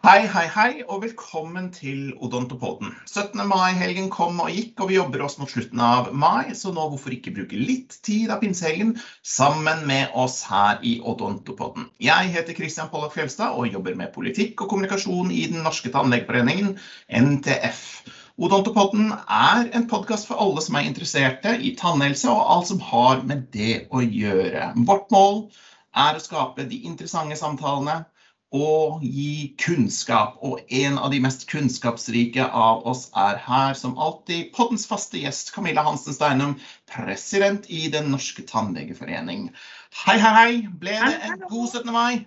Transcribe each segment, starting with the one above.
Hei, hei, hei, og velkommen til Odontopoden. 17. mai-helgen kom og gikk, og vi jobber oss mot slutten av mai, så nå hvorfor ikke bruke litt tid av pinsehelgen sammen med oss her i Odontopoden. Jeg heter Christian Pollock Fjelstad og jobber med politikk og kommunikasjon i Den norske tannlegeforeningen, NTF. Odontopoden er en podkast for alle som er interesserte i tannhelse og alt som har med det å gjøre. Vårt mål er å skape de interessante samtalene og gi kunnskap. Og en av de mest kunnskapsrike av oss er her, som alltid, poddens faste gjest Camilla Hansen Steinum, president i Den norske tannlegeforening. Hei, hei, hei. Ble det en god 17. mai?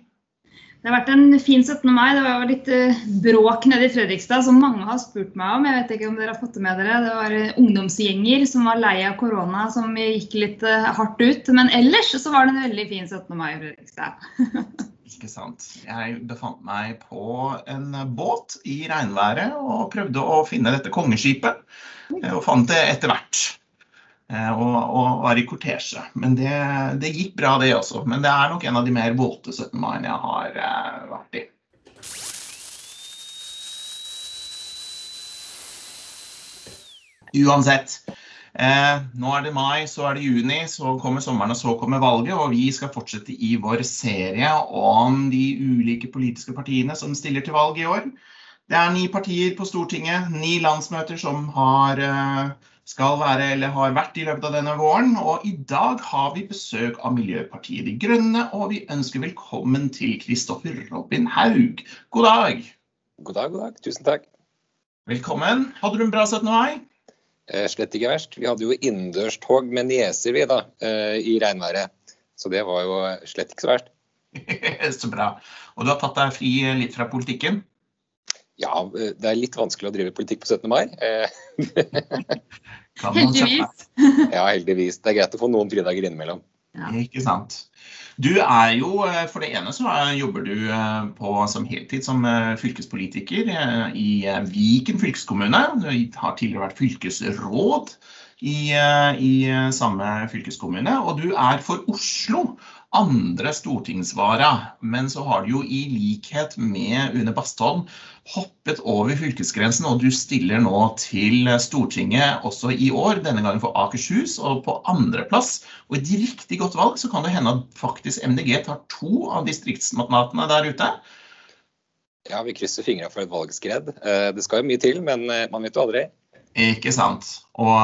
Det har vært en fin 17. mai. Det var litt eh, bråk nede i Fredrikstad som mange har spurt meg om. Jeg vet ikke om dere har fått det med dere. Det var eh, ungdomsgjenger som var lei av korona som gikk litt eh, hardt ut. Men ellers så var det en veldig fin 17. mai i Fredrikstad. Ikke sant. Jeg befant meg på en båt i regnværet og prøvde å finne dette kongeskipet. Og fant det etter hvert. Eh, og, og var i kortesje. Men det, det, gikk bra, det også. Men det er nok en av de mer våte 17. mai jeg har uh, vært i. Uansett. Eh, nå er det mai, så er det juni, så kommer sommeren, og så kommer valget. Og vi skal fortsette i vår serie om de ulike politiske partiene som stiller til valg i år. Det er ni partier på Stortinget, ni landsmøter som har, eh, skal være eller har vært i løpet av denne våren. Og i dag har vi besøk av Miljøpartiet De Grønne, og vi ønsker velkommen til Kristoffer Robin Haug. God dag. God dag, god dag. Tusen takk. Velkommen. Hadde du en bra 17. mai? Eh, slett ikke verst. Vi hadde jo innendørstog med nieser vi da, eh, i regnværet. Så det var jo slett ikke så verst. så bra. Og du har tatt deg fri litt fra politikken? Ja, eh, det er litt vanskelig å drive politikk på 17. mai. heldigvis. ja, heldigvis. Det er greit å få noen fridager innimellom. Ja. Ikke sant. Du er jo, eh, For det ene så jobber du eh, på som heltid som eh, fylkespolitiker i Viken fylkeskommune. Du har tidligere vært fylkesråd i, i samme fylkeskommune. Og du er for Oslo andre stortingsvara. Men så har du jo i likhet med Une Bastholm hoppet over fylkesgrensen, og du stiller nå til Stortinget også i år, denne gangen for Akershus, og på andreplass. Og et riktig godt valg så kan det hende at faktisk MDG tar to av distriktsmatnatene der ute. Ja, vi krysser fingra for et valgskred. Eh, det skal jo mye til, men eh, man vet jo aldri. Ikke sant. Og,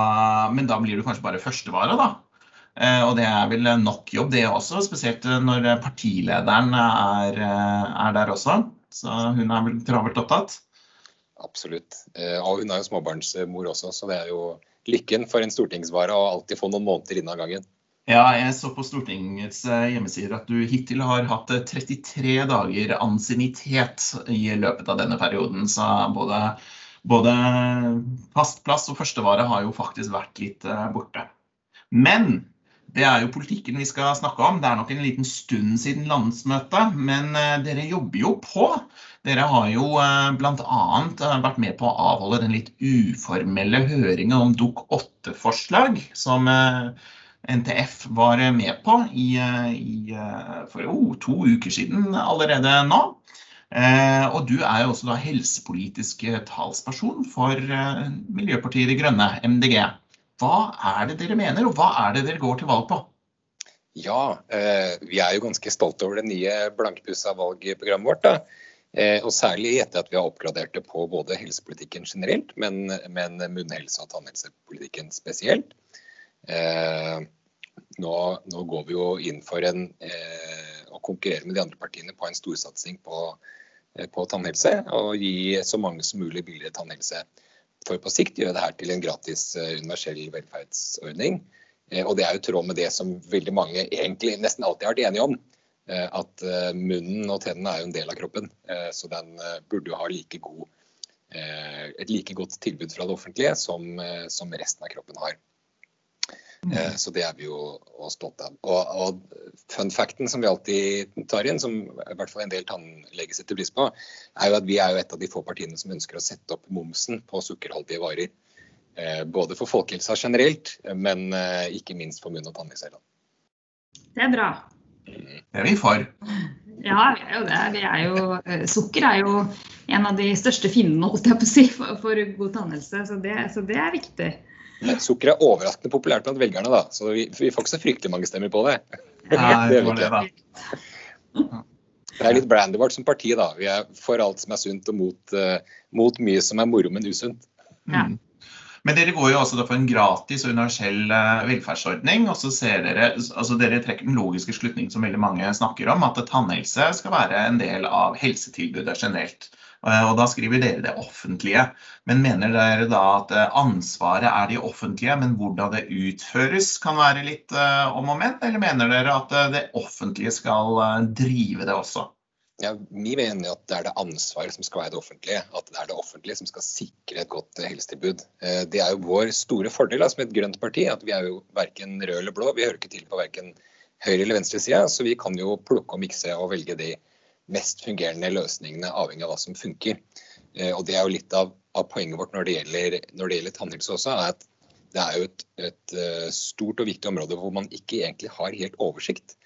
men da blir du kanskje bare førstevara, da? Eh, og det er vel nok jobb, det også, spesielt når partilederen er, eh, er der også. Så hun er vel travelt opptatt? Absolutt. Eh, og hun er jo småbarnsmor også, så det er jo lykken for en stortingsvare å alltid få noen måneder inn av gangen. Ja, jeg så på Stortingets hjemmesider at du hittil har hatt 33 dager ansiennitet i løpet av denne perioden. Så både, både fast plass og førstevare har jo faktisk vært litt borte. Men det er jo politikken vi skal snakke om. Det er nok en liten stund siden landsmøtet, men eh, dere jobber jo på. Dere har jo eh, bl.a. Eh, vært med på å avholde den litt uformelle høringen om Dok 8-forslag, som NTF var med på i, i, for oh, to uker siden allerede nå. Og du er jo også da helsepolitisk talsperson for Miljøpartiet De Grønne, MDG. Hva er det dere mener, og hva er det dere går til valg på? Ja, eh, vi er jo ganske stolte over det nye blankpussa valgprogrammet vårt. da. Eh, og særlig etter at vi har oppgradert det på både helsepolitikken generelt, men, men munnhelse- og tannhelsepolitikken spesielt. Eh, nå, nå, går vi jo inn for en, eh, å konkurrere med de andre partiene på en storsatsing på, eh, på tannhelse, og gi så mange som mulig billigere tannhelse for på sikt gjøre det her til en gratis eh, universell velferdsordning. Eh, og det er jo tråd med det som veldig mange egentlig nesten alltid har vært enige om. Eh, at munnen og tennene er jo en del av kroppen, så den burde jo ha like god, et like godt tilbud fra det offentlige som, som resten av kroppen har. Mm. Så det er vi jo stolte av. Og, og fun facten som vi alltid tar inn, som i hvert fall en del tannleger setter pris på, er jo at vi er jo et av de få partiene som ønsker å sette opp momsen på sukkerholdige varer. Eh, både for folkehelsa generelt, men eh, ikke minst for munn- og tannhelse. Det er bra. Mm. Det er vi for. Ja, vi er jo det. Vi er jo, eh, sukker er jo en av de største fiendene holdt jeg på å si, for, for god tannhelse, så det, så det er viktig. Men sukker er overraskende populært blant velgerne, da, så vi, vi får ikke så fryktelig mange stemmer på det. Nei, det var det, da. Det er litt brandet vårt som parti, da. Vi er for alt som er sunt og mot, uh, mot mye som er moro, men usunt. Ja. Mm. Men dere går jo også for en gratis og universell eh, velferdsordning. og så ser Dere altså dere trekker den logiske slutning som veldig mange snakker om, at tannhelse skal være en del av helsetilbudet generelt. Eh, og Da skriver dere det offentlige. Men mener dere da at eh, ansvaret er de offentlige, men hvordan det utføres kan være litt om og men? Eller mener dere at det offentlige skal drive det også? Ja, Vi mener at det er det ansvaret som skal være det offentlige. At det er det offentlige som skal sikre et godt helsetilbud. Eh, det er jo vår store fordel som et grønt parti, at vi er jo verken rød eller blå. Vi hører ikke til på verken høyre- eller venstresida, så vi kan jo plukke og mikse og velge de mest fungerende løsningene avhengig av hva som funker. Eh, og Det er jo litt av, av poenget vårt når det, gjelder, når det gjelder tannhelse også, er at det er jo et, et eh, stort og viktig område hvor man ikke egentlig har helt oversikt.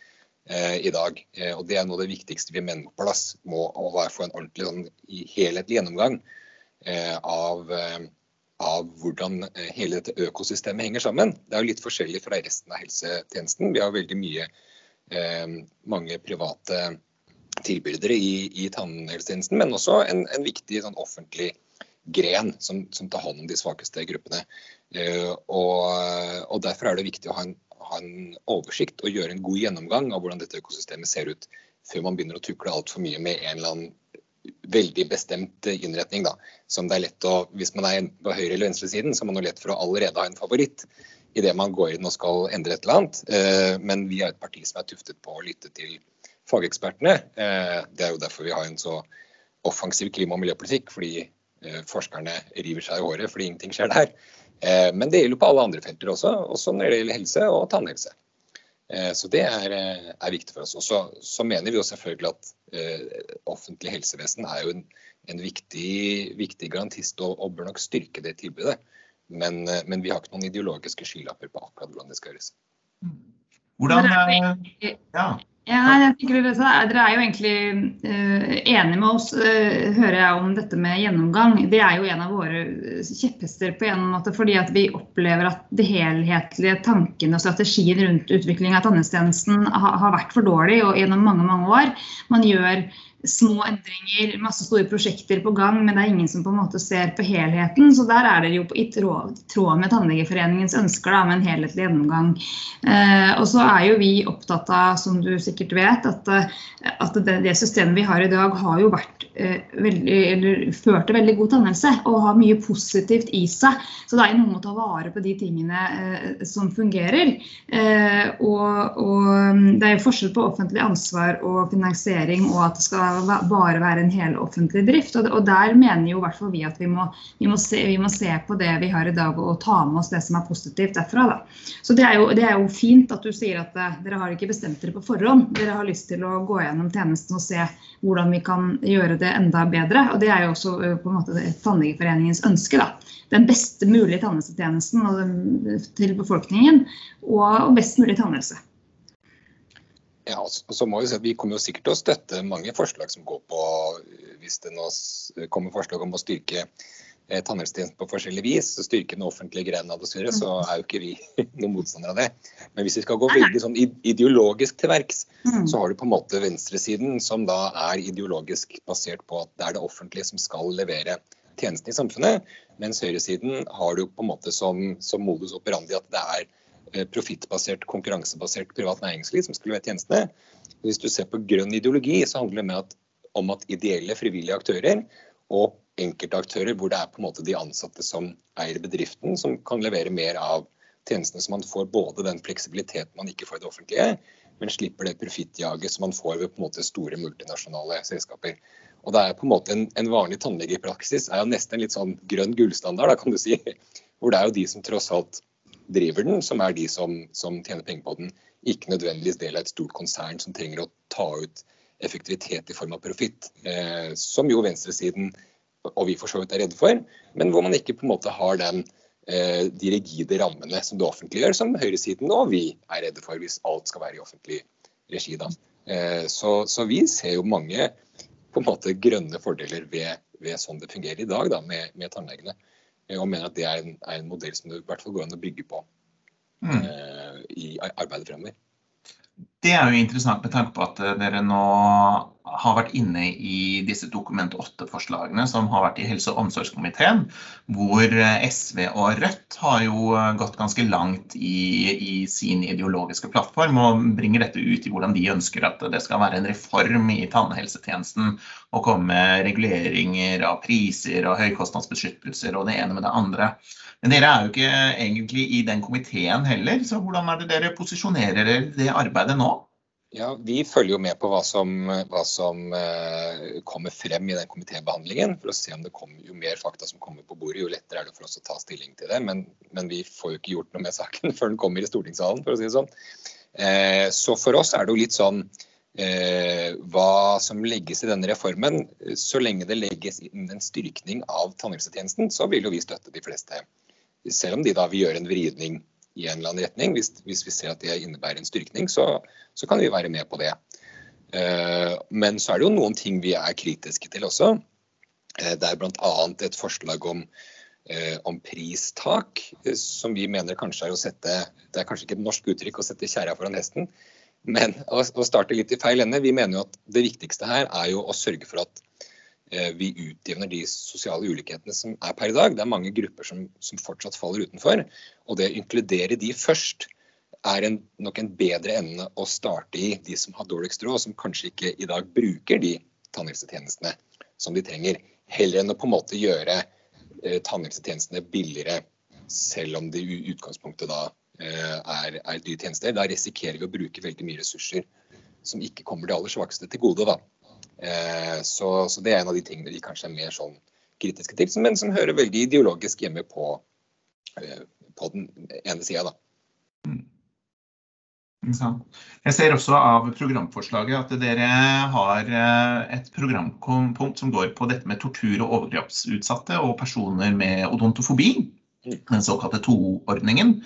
Eh, i dag. Eh, og Det er noe av det viktigste vi mener på plass. Må få en ordentlig sånn, helhetlig gjennomgang eh, av, av, hvordan hele dette økosystemet henger sammen. Det er jo litt forskjellig fra resten av helsetjenesten. Vi har veldig mye mange private tilbydere i, i tannhelsetjenesten, men også en, en viktig sånn, offentlig gren som, som, tar hånd om de svakeste gruppene. og, og Derfor er det viktig å ha en ha en oversikt og gjøre en god gjennomgang av hvordan dette økosystemet ser ut, før man begynner å tukle altfor mye med en eller annen veldig bestemt innretning. Da. Som det er lett å, Hvis man er på høyre- eller venstresiden, så er man lett for å allerede ha en favoritt idet man går inn og skal endre et eller annet. Eh, men vi er et parti som er tuftet på å lytte til fagekspertene. Eh, det er jo derfor vi har en så offensiv klima- og miljøpolitikk. fordi eh, forskerne river seg i håret fordi ingenting skjer der. Eh, men det gjelder på alle andre felter også, også når det gjelder helse og tannhelse. Eh, så det er, er viktig for oss. Og så, så, mener vi jo selvfølgelig at eh, offentlig helsevesen er jo en, en viktig, viktig, garantist og, og, bør nok styrke det tilbudet. Men, men, vi har ikke noen ideologiske skylapper på akkurat hvordan det skal gjøres. Hvordan, ja. Ja, jeg tenker dere, dere er jo egentlig uh, enige med oss, uh, hører jeg om dette med gjennomgang. Det er jo en av våre kjepphester på en måte, fordi at vi opplever at de helhetlige tankene og strategien rundt utvikling av tannhelsetjenesten har, har vært for dårlig og gjennom mange mange år. Man gjør små endringer, masse store prosjekter på gang, men det er ingen som på en måte ser på helheten. Så der er dere jo i tråd, med Tannlegeforeningens ønsker da, med en helhetlig gjennomgang. Eh, og så er jo vi opptatt av, som du sikkert vet, at, eh, at det, det, systemet vi har i dag har jo vært veldig, eller førte veldig god tannhelse og har mye positivt i seg. Så det er noe med å ta vare på de tingene eh, som fungerer. Eh, og, og mm, det er jo forskjell på offentlig ansvar og finansiering og at det skal bare være en hel offentlig drift. Og, og der mener jo hvert vi at vi må, vi, må se, vi må, se, på det vi har i dag og ta med oss det som er positivt derfra. Da. Så det er, jo, det er, jo, fint at du sier at uh, dere har ikke bestemt dere på forhånd. Dere har lyst til å gå gjennom tjenesten og se hvordan vi kan gjøre det enda bedre. Og det er jo også uh, på en måte Tannlegeforeningens ønske. da den beste mulige tannhelsetjenesten til befolkningen og best mulig tannhelse. Ja, så må Vi at vi kommer jo sikkert til å støtte mange forslag som går på Hvis det nå kommer forslag om å styrke eh, tannhelsetjenesten på forskjellig vis, styrke den offentlige grenen av det, så mm. er jo ikke vi noen motstandere av det. Men hvis vi skal gå veldig sånn ideologisk til verks, mm. så har du på en måte venstresiden som da er ideologisk basert på at det er det offentlige som skal levere tjenestene i samfunnet, mens høyresiden har du på en måte som, som modus operandi at det er Eh, profittbasert, konkurransebasert privat næringsliv som skal levere tjenestene. Hvis du ser på grønn ideologi, så handler det at, om at ideelle, frivillige aktører og enkeltaktører hvor det er på en måte de ansatte som eier bedriften, som kan levere mer av tjenestene, så man får både den fleksibiliteten man ikke får i det offentlige, men slipper det profittjaget som man får ved på en måte store multinasjonale selskaper. Og det er på en måte En, en vanlig tannlegepraksis er jo nesten en litt sånn grønn gullstandard, da, kan du si. Hvor det er jo de som tross alt driver den, som er de som, som tjener penger på den. Ikke nødvendigvis del av et stort konsern som trenger å ta ut effektivitet i form av profitt. Eh, som jo venstresiden og vi for så vidt er redde for, men hvor man ikke på en måte har den, eh, de rigide rammene som det offentlige gjør, som høyresiden og vi er redde for hvis alt skal være i offentlig regi. da. Så, så, vi ser jo mange på en måte grønne fordeler ved, ved sånn det fungerer i dag da, med, med tannlegene. Og mener at det er en, er en, modell som det i hvert fall går an å bygge på mm. i arbeidet fremover. Det er jo interessant med tanke på at eh, dere nå har vært inne i disse Dokument 8-forslagene som har vært i helse- og omsorgskomiteen, hvor eh, SV og Rødt har jo eh, gått ganske langt i, i, sin ideologiske plattform og bringer dette ut i hvordan de ønsker at det skal være en reform i tannhelsetjenesten og komme med reguleringer av priser og høykostnadsbeskyttelser og det ene med det andre. Men dere er jo ikke egentlig i den komiteen heller, så hvordan er det dere posisjonerer det arbeidet nå? Ja, Vi følger jo med på hva som, hva som uh, kommer frem i den komitébehandlingen. For å se om jo mer fakta som kommer på bordet, jo lettere er det for oss å ta stilling til det. Men, men vi får jo ikke gjort noe med saken før den kommer i stortingssalen, for å si det sånn. Uh, så for oss er det jo litt sånn uh, hva som legges i denne reformen. Så lenge det legges inn en styrkning av tannhelsetjenesten, så vil jo vi støtte de fleste selv om de da vil gjøre en vridning i en eller annen retning, hvis, hvis vi ser at det innebærer en styrkning, så, så, kan vi være med på det. Uh, men så er det jo noen ting vi er kritiske til også. Uh, det er bl.a. et forslag om, uh, om pristak, som vi mener kanskje er å sette Det er kanskje ikke et norsk uttrykk å sette kjerra foran hesten, men å, å starte litt i feil ende. Vi mener jo at det viktigste her er jo å sørge for at Eh, vi utjevner de sosiale ulikhetene som er per i dag. Det er mange grupper som, som fortsatt faller utenfor. Og det å inkludere de først er en, nok en bedre ende å starte i de som har dårligst råd, som kanskje ikke i dag bruker de tannhelsetjenestene som de trenger. Heller enn å på en måte gjøre eh, tannhelsetjenestene billigere, selv om det i utgangspunktet da eh, er, er dyre tjenester. Da risikerer vi å bruke veldig mye ressurser som ikke kommer de aller svakeste til gode. da. Eh, så, så, det er en av de tingene vi kanskje er mer sånn kritiske til, men som hører veldig ideologisk hjemme på, eh, på den ene sida, da. Mm. Jeg ser også av programforslaget at dere har eh, et programpunkt som går på dette med tortur og overgrepsutsatte og personer med odontofobi. Mm. Den såkalte to-ordningen.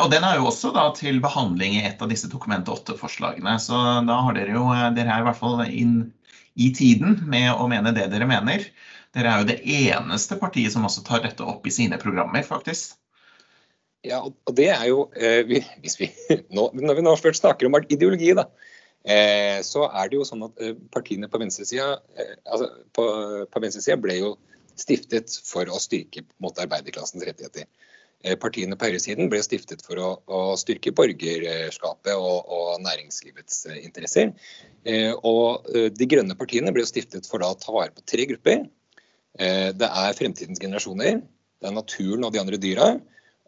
Og Den er jo også da til behandling i et av disse Dokument 8-forslagene. Så da har dere jo dere er i hvert fall inn i tiden med å mene det dere mener. Dere er jo det eneste partiet som også tar dette opp i sine programmer, faktisk. Ja, og det er jo eh, vi, nå, Når vi nå først snakker om ideologi, da, eh, så er det jo sånn at eh, partiene på venstresida altså på, på venstresida ble jo stiftet for å styrke måte, arbeiderklassens rettigheter. Eh, partiene på høyresiden ble stiftet for å, å styrke borgerskapet og, og, næringslivets eh, interesser. Eh, og De grønne partiene ble stiftet for å ta vare på tre grupper. Det er fremtidens generasjoner, det er naturen og de andre dyra,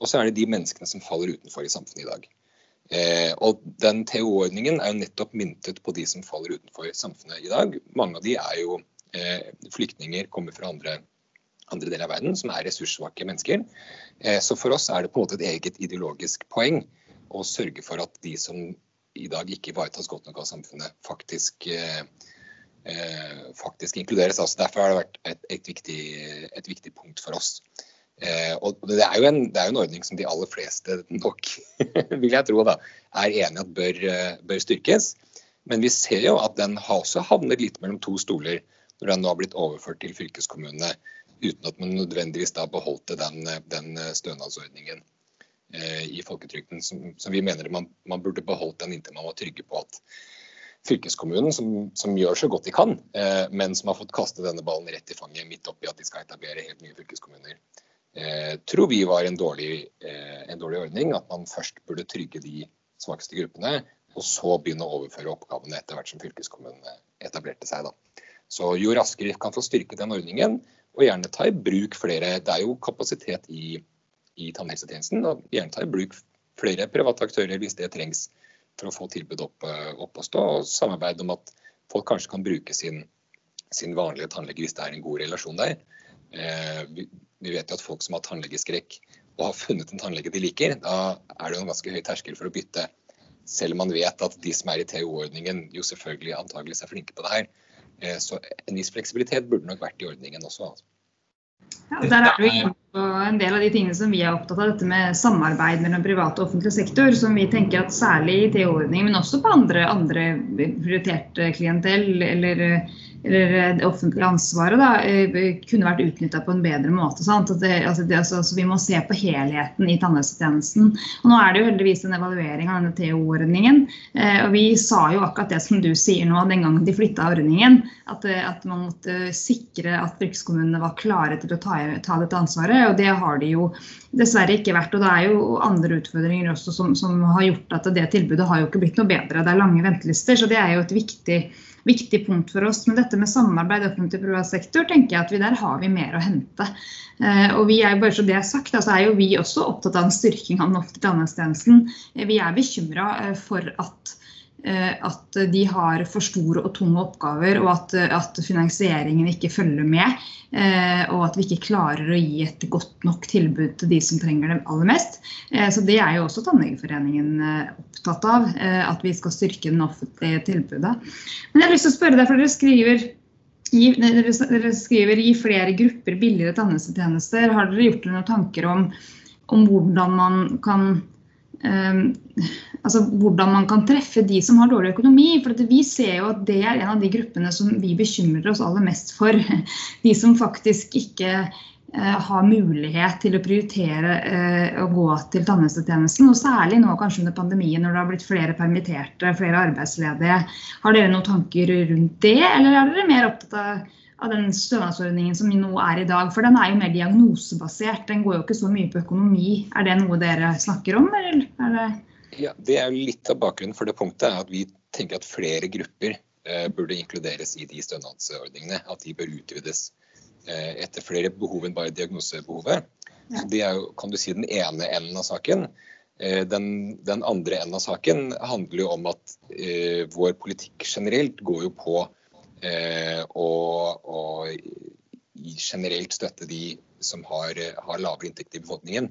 og så er det de menneskene som faller utenfor i samfunnet i dag. Og den TO-ordningen er jo nettopp myntet på de som faller utenfor samfunnet i dag. Mange av de er jo flyktninger, kommer fra andre andre deler av verden, som er ressurssvake mennesker. Eh, så for oss er det på en måte et eget ideologisk poeng å sørge for at de som i dag ikke ivaretas godt nok av samfunnet, faktisk, eh, eh, faktisk inkluderes. Altså derfor har det vært et, et, viktig, et viktig, punkt for oss. og det er, jo en, er en ordning som de aller fleste nok, vil jeg tro, da, er enig at bør, bør styrkes. Men vi ser jo at den har også havnet litt mellom to stoler når den nå har blitt overført til fylkeskommunene uten at man nødvendigvis da beholdte den, den stønadsordningen eh, i folketrygden. Som, vi mener man, man, burde beholdt den inntil man var trygge på at fylkeskommunen, som, som gjør så godt de kan, eh, men som har fått kaste denne ballen rett i fanget midt oppi at de skal etablere helt nye fylkeskommuner, eh, tror vi var en dårlig, eh, en dårlig ordning. At man først burde trygge de svakeste gruppene, og så begynne å overføre oppgavene etter hvert som fylkeskommunene etablerte seg. Da. Så jo raskere vi kan få styrket den ordningen, og gjerne ta i bruk flere Det er jo kapasitet i, i tannhelsetjenesten. og Gjerne ta i bruk flere private aktører hvis det trengs for å få tilbud opp, opp å stå. Og samarbeid om at folk kanskje kan bruke sin, sin vanlige tannlege hvis det er en god relasjon der. Eh, vi, vet jo at folk som har tannlegeskrekk og har funnet en tannlege de liker, da er det jo en ganske høy terskel for å bytte. Selv om man vet at de som er i TO-ordningen jo selvfølgelig antageligvis er flinke på det her. Eh, så en viss fleksibilitet burde nok vært i ordningen også. Altså. Ja, der er du på en del av de tingene som vi er opptatt av, dette med samarbeid mellom privat og offentlig sektor, som vi tenker at særlig i TO-ordningen, men også på andre, andre prioriterte klientell eller eller det offentlige ansvaret da, eh, kunne vært utnytta på en bedre måte. Det, altså det, altså, vi må se på helheten i tannhelsetjenesten. Nå er det jo heldigvis en evaluering av denne TO-ordningen. Eh, og Vi sa jo akkurat det som du sier nå den gangen de flytta ordningen. At, eh, at, man måtte sikre at fylkeskommunene var klare til å ta, ta, dette ansvaret. Og det har de jo dessverre ikke vært. Og det er jo andre utfordringer også som, som har gjort at det tilbudet har jo ikke blitt noe bedre. Det er lange ventelister. Så det er jo et viktig viktig punkt for oss. Men dette med samarbeid offentlig privat sektor, tenker jeg at vi der har vi mer å hente. Eh, og vi er jo bare så det er sagt, altså er jo vi også opptatt av en styrking av den offentlige tannhelsetjenesten. Eh, vi er bekymra eh, for at at de har for store og tunge oppgaver, og at, at, finansieringen ikke følger med. Eh, og at vi ikke klarer å gi et godt nok tilbud til de som trenger det aller mest. Eh, så Det er jo også Tannlegeforeningen opptatt av, at vi skal styrke den offentlige tilbudet. Men jeg har lyst til å spørre deg, for dere skriver Gi, dere skriver gi flere grupper billigere tannhelsetjenester. Har dere gjort dere noen tanker om, om hvordan man kan um, altså hvordan man kan treffe de som har dårlig økonomi. For vi ser jo at det er en av de gruppene som vi bekymrer oss aller mest for. De som faktisk ikke eh, har mulighet til å prioritere eh, å gå til tannhelsetjenesten. Og særlig nå kanskje under pandemien når det har blitt flere permitterte, flere arbeidsledige. Har dere noen tanker rundt det, eller er dere mer opptatt av av den stønadsordningen som nå er i dag. For den er jo mer diagnosebasert. Den går jo ikke så mye på økonomi. Er det noe dere snakker om, eller er det ja, Det er jo litt av bakgrunnen for det punktet. at Vi tenker at flere grupper eh, burde inkluderes i de stønadsordningene. At de bør utvides eh, etter flere behov enn bare diagnosebehovet. Ja. Det er jo kan du si, den ene enden av saken. Eh, den, den, andre enden av saken handler jo om at eh, vår politikk generelt går jo på eh, å generelt støtte de som har, har lavere inntekt i befolkningen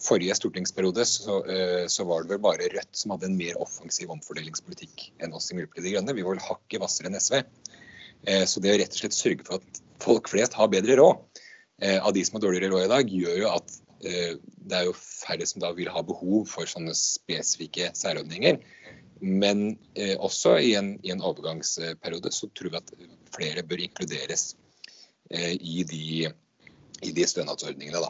forrige stortingsperiode så, eh, så, var det vel bare Rødt som hadde en mer offensiv omfordelingspolitikk enn oss i Miljøpartiet De Grønne. Vi var vel hakket hvassere enn SV. Eh, så det å rett og slett sørge for at folk flest har bedre råd eh, av de som har dårligere råd i dag, gjør jo at det er jo færre som da vil ha behov for sånne spesifikke særordninger. Men også i en, i en overgangsperiode så tror vi at flere bør inkluderes i de, i de stønadsordningene. da.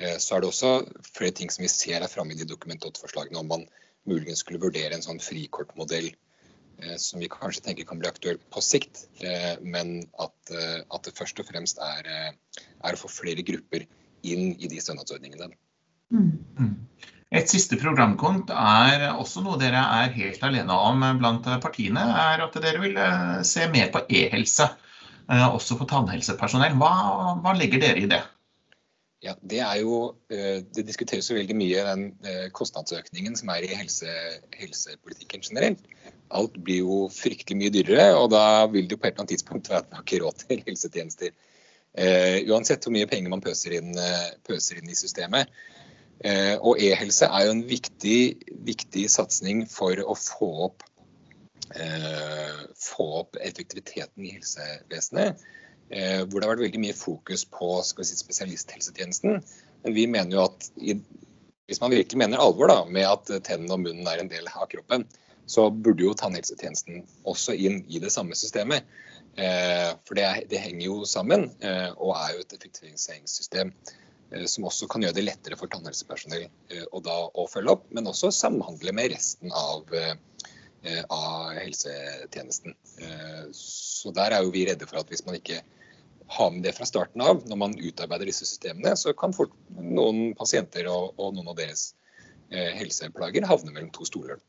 Eh, så er det også flere ting som vi ser er framme i de Dokument 8-forslagene, om man muligens skulle vurdere en sånn frikortmodell eh, som vi kanskje tenker kan bli aktuell på sikt, eh, men at, at det først og fremst er, er, å få flere grupper inn i de stønadsordningene. Mm. mm. Et siste programkont er også noe dere er helt alene om blant partiene, er at dere vil se mer på e-helse, også for tannhelsepersonell. Hva, hva legger dere i det? Ja, Det jo, eh, det diskuteres jo veldig mye den eh, kostnadsøkningen som er i helse, helsepolitikken generelt. Alt blir jo fryktelig mye dyrere, og da vil det jo på et eller annet tidspunkt være at man ikke råd til helsetjenester. Uh, uansett hvor mye penger man pøser inn, pøser inn i systemet. Uh, og e-helse er jo en viktig, viktig satsing for å få opp, uh, få opp effektiviteten i helsevesenet. Eh, hvor det har vært veldig mye fokus på si, spesialisthelsetjenesten. Men vi mener jo at i, hvis man virkelig mener alvor da, med at tennene og munnen er en del av kroppen, så burde jo tannhelsetjenesten også inn i det samme systemet. Eh, for det, det, henger jo sammen, eh, og er jo et effektiviseringssystem eh, som også kan gjøre det lettere for tannhelsepersonell eh, å, da, å følge opp, men også samhandle med resten av eh, av helsetjenesten. Så der er jo vi redde for at hvis man ikke har med det fra starten av. Når man utarbeider disse systemene, så kan fort noen pasienter og, og noen av deres eh, helseplager havne mellom to stoler.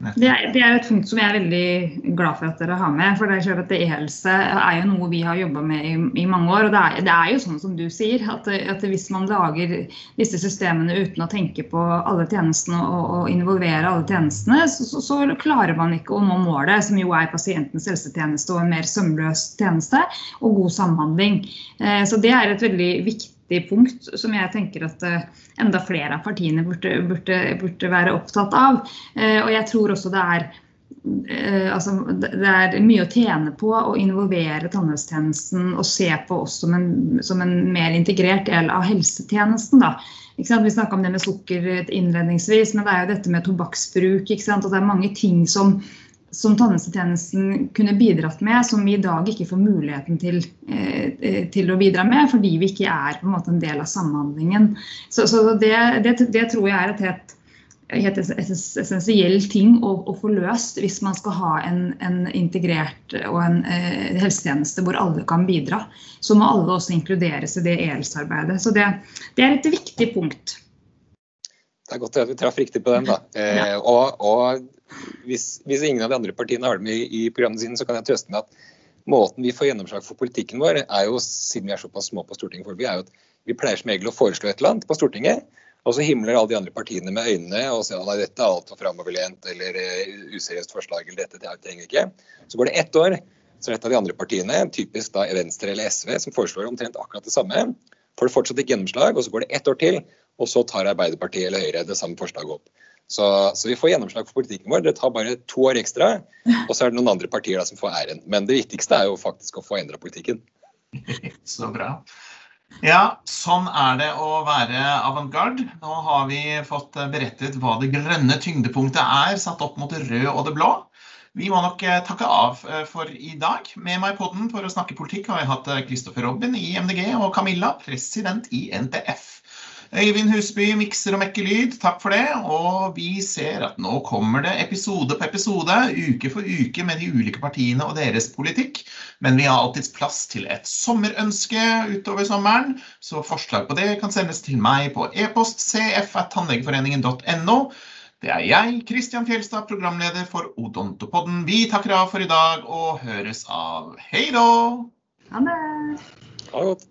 Det er, det er, et punkt som jeg er veldig glad for at dere har med. for det er at E-helse er jo noe vi har jobba med i, i, mange år. og det er, det er, jo sånn som du sier, at, at, hvis man lager disse systemene uten å tenke på alle tjenestene og, og involvere alle tjenestene, så, så, så, klarer man ikke å nå målet, som jo er pasientens helsetjeneste og en mer sømløs tjeneste og god samhandling. Eh, så det er et veldig viktig viktig punkt som jeg tenker at eh, enda flere av partiene burde, burde, burde være opptatt av. Eh, og jeg tror også det er Eh, altså, det er mye å tjene på å involvere tannhelsetjenesten og se på oss som en, som en mer integrert del av helsetjenesten. Da. Vi snakka om det med sukker innledningsvis, men det er jo dette med tobakksbruk. og Det er mange ting som, som tannhelsetjenesten kunne bidratt med, som vi i dag ikke får muligheten til, eh, til å bidra med, fordi vi ikke er på en måte en del av samhandlingen. Så, så det, det, det tror jeg er et helt helt essensiell ting å, å, få løst hvis man skal ha en, en integrert og en eh, helsetjeneste hvor alle kan bidra. Så må alle også inkluderes i det ELS-arbeidet. Så det, det, er et viktig punkt. Det er godt at vi traff riktig på den. da. Eh, og, og hvis, hvis, ingen av de andre partiene har det med i, i programmet sine, så kan jeg trøste med at måten vi får gjennomslag for politikken vår, er jo, siden vi er såpass små på Stortinget, for vi, er jo at vi pleier som regel å foreslå et eller annet på Stortinget. Og så himler alle de andre partiene med øynene og sier at dette er altfor framoverlent eller uh, useriøst forslag eller dette det trenger ikke. Så går det ett år, så er et av de andre partiene, typisk da Venstre eller SV, som foreslår omtrent akkurat det samme. Får det fortsatt ikke gjennomslag, og så går det ett år til, og så tar Arbeiderpartiet eller Høyre det samme forslaget opp. Så, så, vi får gjennomslag for politikken vår. Det tar bare to år ekstra, og så er det noen andre partier da som får æren. Men det viktigste er jo faktisk å få endra politikken. Så bra. Ja, sånn er det å være avantgarde. Nå har vi fått berettet hva det grønne tyngdepunktet er, satt opp mot det røde og det blå. Vi må nok eh, takke av eh, for i dag. Med meg på den for å snakke politikk har jeg hatt Kristoffer eh, Robin i MDG og Camilla, president i NTF. Øyvind Husby mikser og mekker lyd, takk for det. Og vi ser at nå kommer det episode på episode, uke for uke med de ulike partiene og deres politikk. Men vi har alltids plass til et sommerønske utover sommeren, så forslag på det kan sendes til meg på e-post cf.tannlegeforeningen.no. Det er jeg, Kristian Fjelstad, programleder for Odontopodden. Vi takker av for i dag og høres av. Hei da! Ha det. Ha det godt.